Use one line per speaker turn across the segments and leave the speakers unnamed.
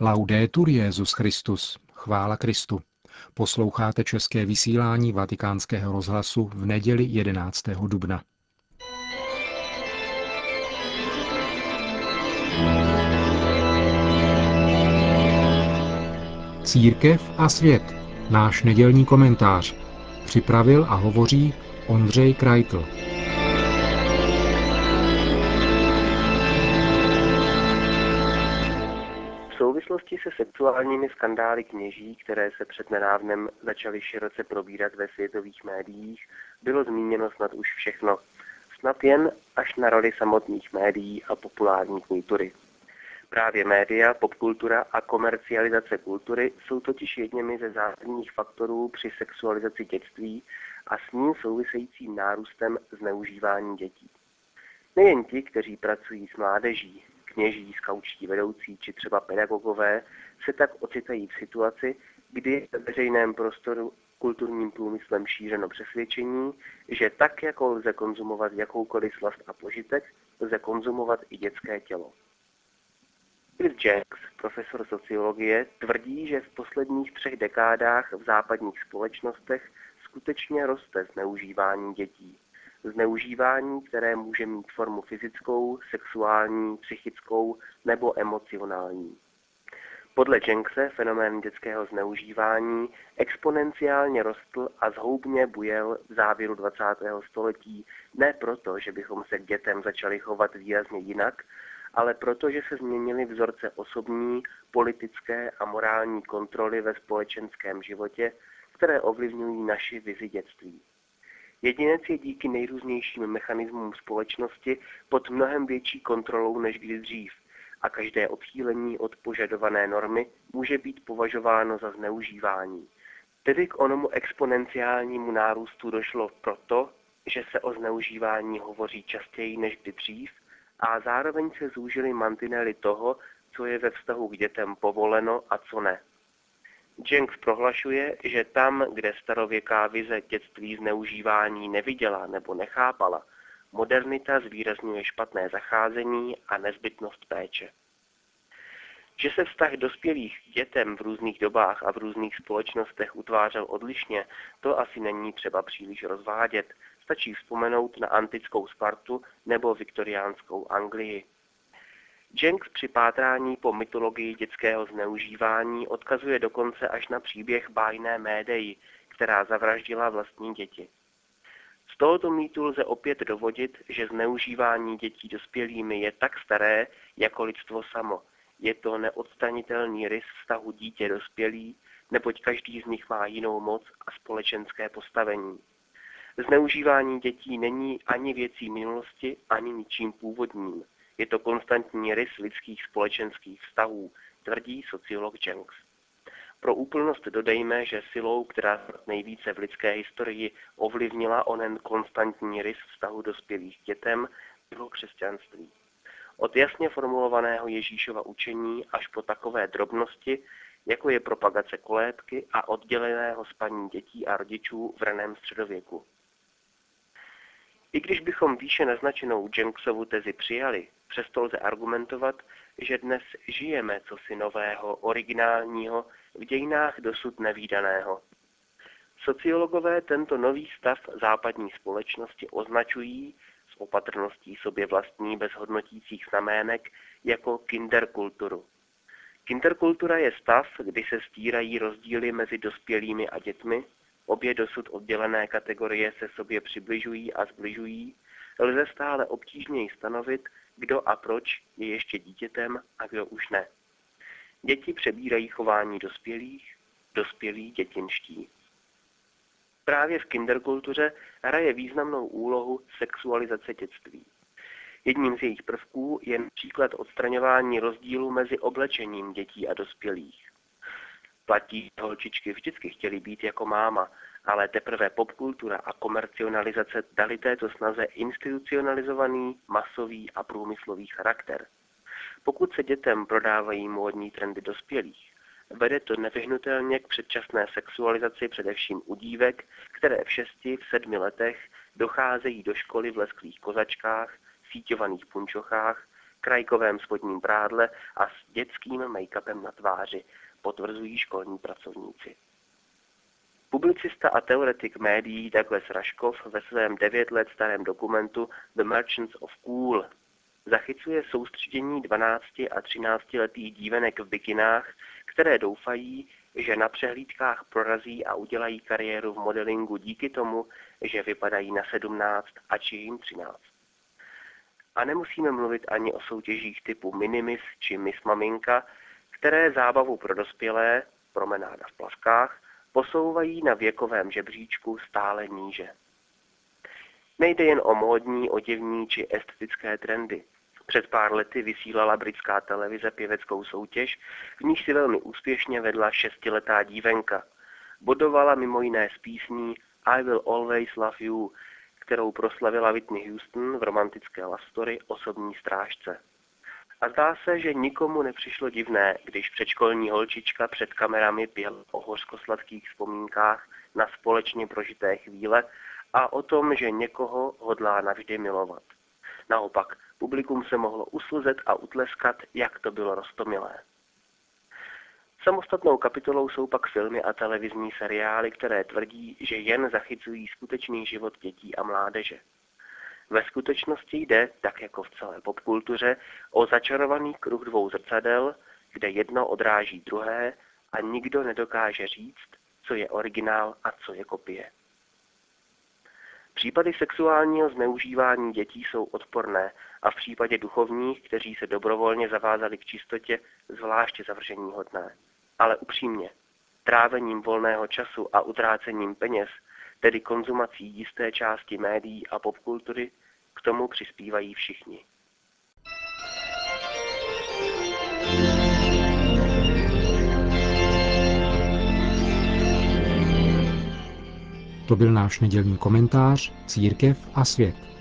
Laudetur Jezus Christus, chvála Kristu. Posloucháte české vysílání Vatikánského rozhlasu v neděli 11. dubna. Církev a svět. Náš nedělní komentář. Připravil a hovoří Ondřej Krajtl.
Souvislosti se sexuálními skandály kněží, které se před nedávnem začaly široce probírat ve světových médiích, bylo zmíněno snad už všechno. Snad jen až na roli samotných médií a populární kultury. Právě média, popkultura a komercializace kultury jsou totiž jedněmi ze zásadních faktorů při sexualizaci dětství a s ním souvisejícím nárůstem zneužívání dětí. Nejen ti, kteří pracují s mládeží, kněží, skaučtí vedoucí či třeba pedagogové se tak ocitají v situaci, kdy ve veřejném prostoru kulturním průmyslem šířeno přesvědčení, že tak, jako lze konzumovat jakoukoliv slast a požitek, lze konzumovat i dětské tělo. Chris Jacks, profesor sociologie, tvrdí, že v posledních třech dekádách v západních společnostech skutečně roste zneužívání dětí zneužívání, které může mít formu fyzickou, sexuální, psychickou nebo emocionální. Podle Jenkse fenomén dětského zneužívání exponenciálně rostl a zhoubně bujel v závěru 20. století ne proto, že bychom se k dětem začali chovat výrazně jinak, ale proto, že se změnily vzorce osobní, politické a morální kontroly ve společenském životě, které ovlivňují naši vizi dětství. Jedinec je díky nejrůznějším mechanismům společnosti pod mnohem větší kontrolou než kdy dřív a každé odchýlení od požadované normy může být považováno za zneužívání. Tedy k onomu exponenciálnímu nárůstu došlo proto, že se o zneužívání hovoří častěji než kdy dřív a zároveň se zúžily mantinely toho, co je ve vztahu k dětem povoleno a co ne. Jenks prohlašuje, že tam, kde starověká vize dětství zneužívání neviděla nebo nechápala, modernita zvýrazňuje špatné zacházení a nezbytnost péče. Že se vztah dospělých k dětem v různých dobách a v různých společnostech utvářel odlišně, to asi není třeba příliš rozvádět. Stačí vzpomenout na antickou Spartu nebo viktoriánskou Anglii. Jenks při pátrání po mytologii dětského zneužívání odkazuje dokonce až na příběh bájné Médeji, která zavraždila vlastní děti. Z tohoto mýtu lze opět dovodit, že zneužívání dětí dospělými je tak staré jako lidstvo samo. Je to neodstanitelný rys vztahu dítě dospělý, neboť každý z nich má jinou moc a společenské postavení. Zneužívání dětí není ani věcí minulosti, ani ničím původním. Je to konstantní rys lidských společenských vztahů, tvrdí sociolog Jenks. Pro úplnost dodejme, že silou, která nejvíce v lidské historii ovlivnila onen konstantní rys vztahu dospělých dětem, bylo křesťanství. Od jasně formulovaného Ježíšova učení až po takové drobnosti, jako je propagace kolébky a odděleného spaní dětí a rodičů v raném středověku. I když bychom výše naznačenou Jenksovu tezi přijali, přesto lze argumentovat, že dnes žijeme cosi nového, originálního, v dějinách dosud nevýdaného. Sociologové tento nový stav západní společnosti označují s opatrností sobě vlastní bez hodnotících znamének jako kinderkulturu. Kinderkultura je stav, kdy se stírají rozdíly mezi dospělými a dětmi, obě dosud oddělené kategorie se sobě přibližují a zbližují, lze stále obtížněji stanovit, kdo a proč je ještě dítětem a kdo už ne. Děti přebírají chování dospělých, dospělí dětinští. Právě v kinderkultuře hraje významnou úlohu sexualizace dětství. Jedním z jejich prvků je například odstraňování rozdílu mezi oblečením dětí a dospělých. Platí, holčičky vždycky chtěly být jako máma, ale teprve popkultura a komercionalizace dali této snaze institucionalizovaný, masový a průmyslový charakter. Pokud se dětem prodávají módní trendy dospělých, vede to nevyhnutelně k předčasné sexualizaci především u dívek, které v šesti, v sedmi letech docházejí do školy v lesklých kozačkách, síťovaných punčochách, krajkovém spodním prádle a s dětským make-upem na tváři, potvrzují školní pracovníci. Publicista a teoretik médií Douglas Raškov ve svém devět let starém dokumentu The Merchants of Cool zachycuje soustředění 12 a 13 letých dívenek v bikinách, které doufají, že na přehlídkách prorazí a udělají kariéru v modelingu díky tomu, že vypadají na 17 a či jim 13. A nemusíme mluvit ani o soutěžích typu Minimis či Miss Maminka, které zábavu pro dospělé, promenáda v plavkách, posouvají na věkovém žebříčku stále níže. Nejde jen o módní, oděvní či estetické trendy. Před pár lety vysílala britská televize pěveckou soutěž, v níž si velmi úspěšně vedla šestiletá dívenka. Bodovala mimo jiné z písní I Will Always Love You, kterou proslavila Whitney Houston v romantické love story Osobní strážce. A zdá se, že nikomu nepřišlo divné, když předškolní holčička před kamerami pěl o hořkosladkých vzpomínkách na společně prožité chvíle a o tom, že někoho hodlá navždy milovat. Naopak, publikum se mohlo uslzet a utleskat, jak to bylo rostomilé. Samostatnou kapitolou jsou pak filmy a televizní seriály, které tvrdí, že jen zachycují skutečný život dětí a mládeže. Ve skutečnosti jde, tak jako v celé popkultuře, o začarovaný kruh dvou zrcadel, kde jedno odráží druhé a nikdo nedokáže říct, co je originál a co je kopie. Případy sexuálního zneužívání dětí jsou odporné a v případě duchovních, kteří se dobrovolně zavázali k čistotě, zvláště zavržení hodné. Ale upřímně, trávením volného času a utrácením peněz, tedy konzumací jisté části médií a popkultury, k tomu přispívají všichni.
To byl náš nedělní komentář Církev a svět.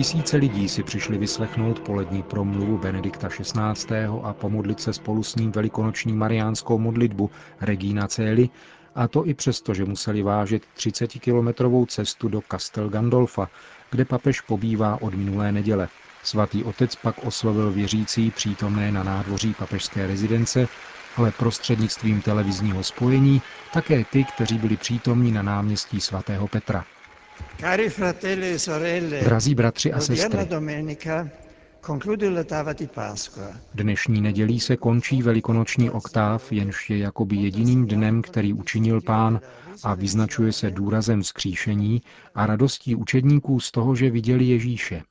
Tisíce lidí si přišli vyslechnout polední promluvu Benedikta XVI. a pomodlit se spolu s ním velikonoční mariánskou modlitbu Regina Celi, a to i přesto, že museli vážit 30-kilometrovou cestu do Castel Gandolfa, kde papež pobývá od minulé neděle. Svatý otec pak oslovil věřící přítomné na nádvoří papežské rezidence, ale prostřednictvím televizního spojení také ty, kteří byli přítomní na náměstí svatého Petra.
E
Drazí bratři a sestry, dnešní nedělí se končí velikonoční oktáv, jenž je jakoby jediným dnem, který učinil pán a vyznačuje se důrazem vzkříšení a radostí učedníků z toho, že viděli Ježíše.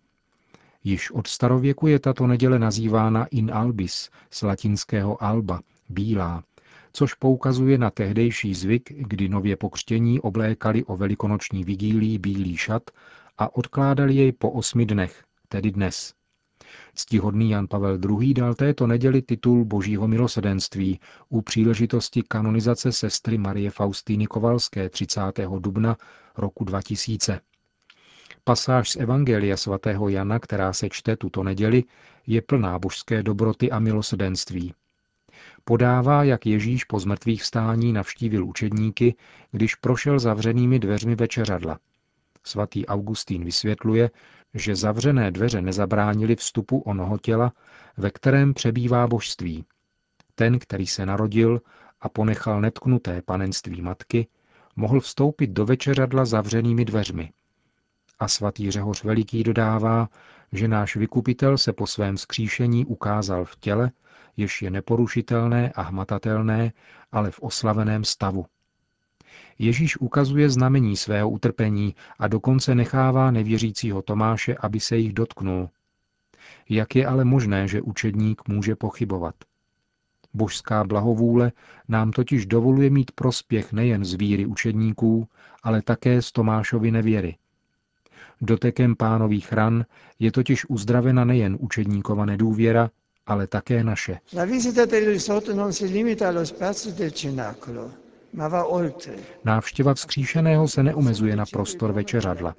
Již od starověku je tato neděle nazývána in albis, z latinského alba, bílá, což poukazuje na tehdejší zvyk, kdy nově pokřtění oblékali o velikonoční vigílii bílý šat a odkládali jej po osmi dnech, tedy dnes. Ctihodný Jan Pavel II. dal této neděli titul Božího milosedenství u příležitosti kanonizace sestry Marie Faustýny Kovalské 30. dubna roku 2000. Pasáž z Evangelia svatého Jana, která se čte tuto neděli, je plná božské dobroty a milosedenství. Podává, jak Ježíš po zmrtvých vstání navštívil učedníky, když prošel zavřenými dveřmi večeřadla. Svatý Augustín vysvětluje, že zavřené dveře nezabránili vstupu onoho těla, ve kterém přebývá božství. Ten, který se narodil a ponechal netknuté panenství matky, mohl vstoupit do večeřadla zavřenými dveřmi. A svatý Řehoř Veliký dodává, že náš vykupitel se po svém skříšení ukázal v těle, jež je neporušitelné a hmatatelné, ale v oslaveném stavu. Ježíš ukazuje znamení svého utrpení a dokonce nechává nevěřícího Tomáše, aby se jich dotknul. Jak je ale možné, že učedník může pochybovat? Božská blahovůle nám totiž dovoluje mít prospěch nejen z víry učedníků, ale také z Tomášovy nevěry. Dotekem pánových ran je totiž uzdravena nejen učedníkova nedůvěra, ale také naše. Návštěva vzkříšeného se neomezuje na prostor večeřadla,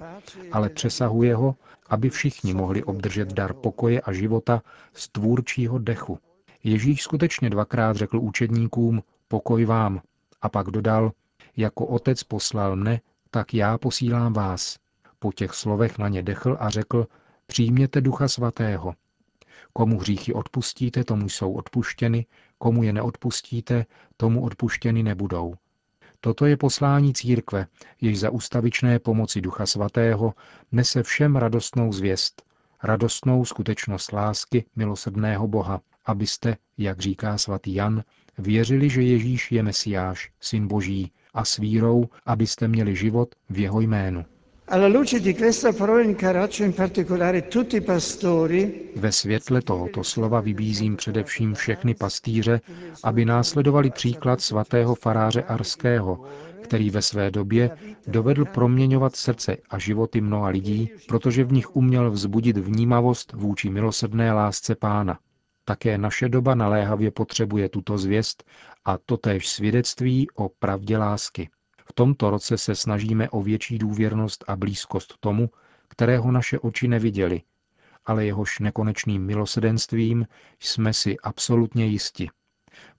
ale přesahuje ho, aby všichni mohli obdržet dar pokoje a života z tvůrčího dechu. Ježíš skutečně dvakrát řekl učedníkům pokoj vám a pak dodal, jako otec poslal mne, tak já posílám vás. Po těch slovech na ně dechl a řekl, přijměte ducha svatého. Komu hříchy odpustíte, tomu jsou odpuštěny, komu je neodpustíte, tomu odpuštěny nebudou. Toto je poslání církve, jež za ustavičné pomoci Ducha Svatého nese všem radostnou zvěst, radostnou skutečnost lásky milosrdného Boha, abyste, jak říká svatý Jan, věřili, že Ježíš je Mesiáš, syn Boží, a s vírou, abyste měli život v jeho jménu. Ve světle tohoto slova vybízím především všechny pastýře, aby následovali příklad svatého faráře Arského, který ve své době dovedl proměňovat srdce a životy mnoha lidí, protože v nich uměl vzbudit vnímavost vůči milosrdné lásce pána. Také naše doba naléhavě potřebuje tuto zvěst a totéž svědectví o pravdě lásky. V tomto roce se snažíme o větší důvěrnost a blízkost tomu, kterého naše oči neviděli, ale jehož nekonečným milosedenstvím jsme si absolutně jisti.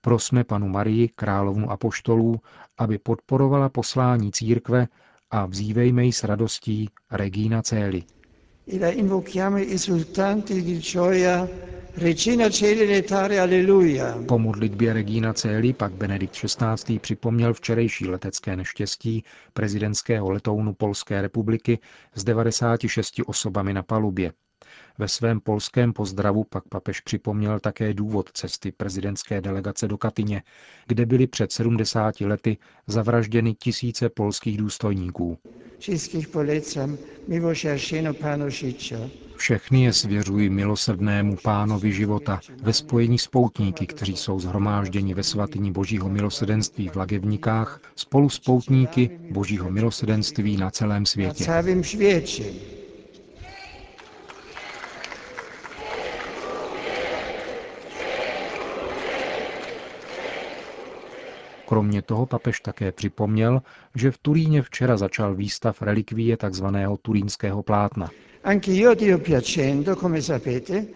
Prosme panu Marii, královnu apoštolů, aby podporovala poslání církve a vzívejme ji s radostí Regina Celi.
E invochiamo esultanti di gioia Regina Celi letare alleluja.
Po modlitbě Regina Celi pak Benedikt XVI. připomněl včerejší letecké neštěstí prezidentského letounu Polské republiky s 96 osobami na palubě. Ve svém polském pozdravu pak papež připomněl také důvod cesty prezidentské delegace do Katyně, kde byly před 70 lety zavražděny tisíce polských důstojníků. Všechny je svěřuji milosrdnému pánovi života ve spojení s poutníky, kteří jsou zhromážděni ve svatyni Božího milosedenství v Lagevnikách, spolu s poutníky Božího milosedenství na celém světě. Kromě toho papež také připomněl, že v Turíně včera začal výstav relikvie tzv. turínského plátna.
Anche io, Dio piacendo, come sapete,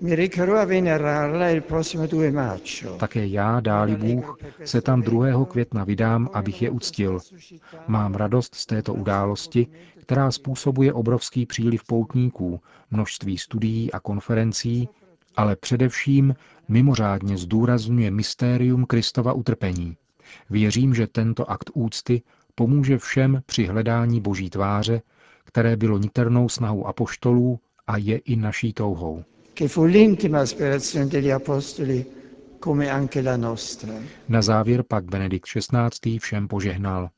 mi recherò a venerarla il prossimo 2 maggio.
Také já, dáli Bůh, se tam 2. května vydám, abych je uctil. Mám radost z této události, která způsobuje obrovský příliv poutníků, množství studií a konferencí, ale především mimořádně zdůrazňuje mystérium Kristova utrpení. Věřím, že tento akt úcty pomůže všem při hledání Boží tváře, které bylo niternou snahou apoštolů a je i naší touhou. Na závěr pak Benedikt XVI. všem požehnal.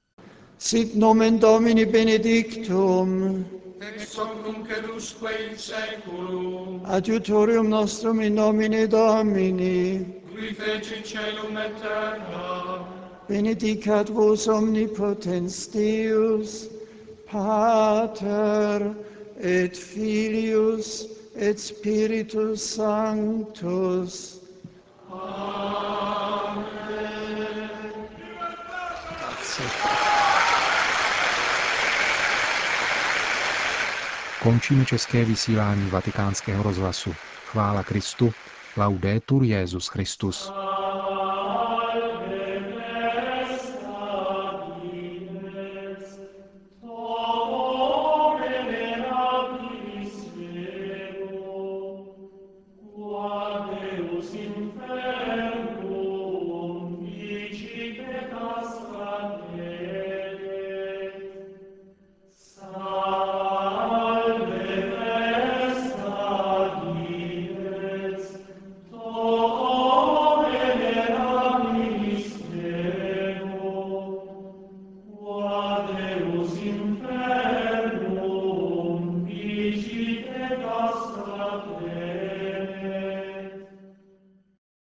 Sit nomen Domini benedictum,
ex hoc nunc et usque in saeculum,
adiutorium nostrum in nomine Domini,
qui feci celum et terra,
benedicat vos omnipotens Deus, Pater et Filius et Spiritus Sanctus.
Končíme české vysílání vatikánského rozhlasu. Chvála Kristu. Laudetur Jezus Christus.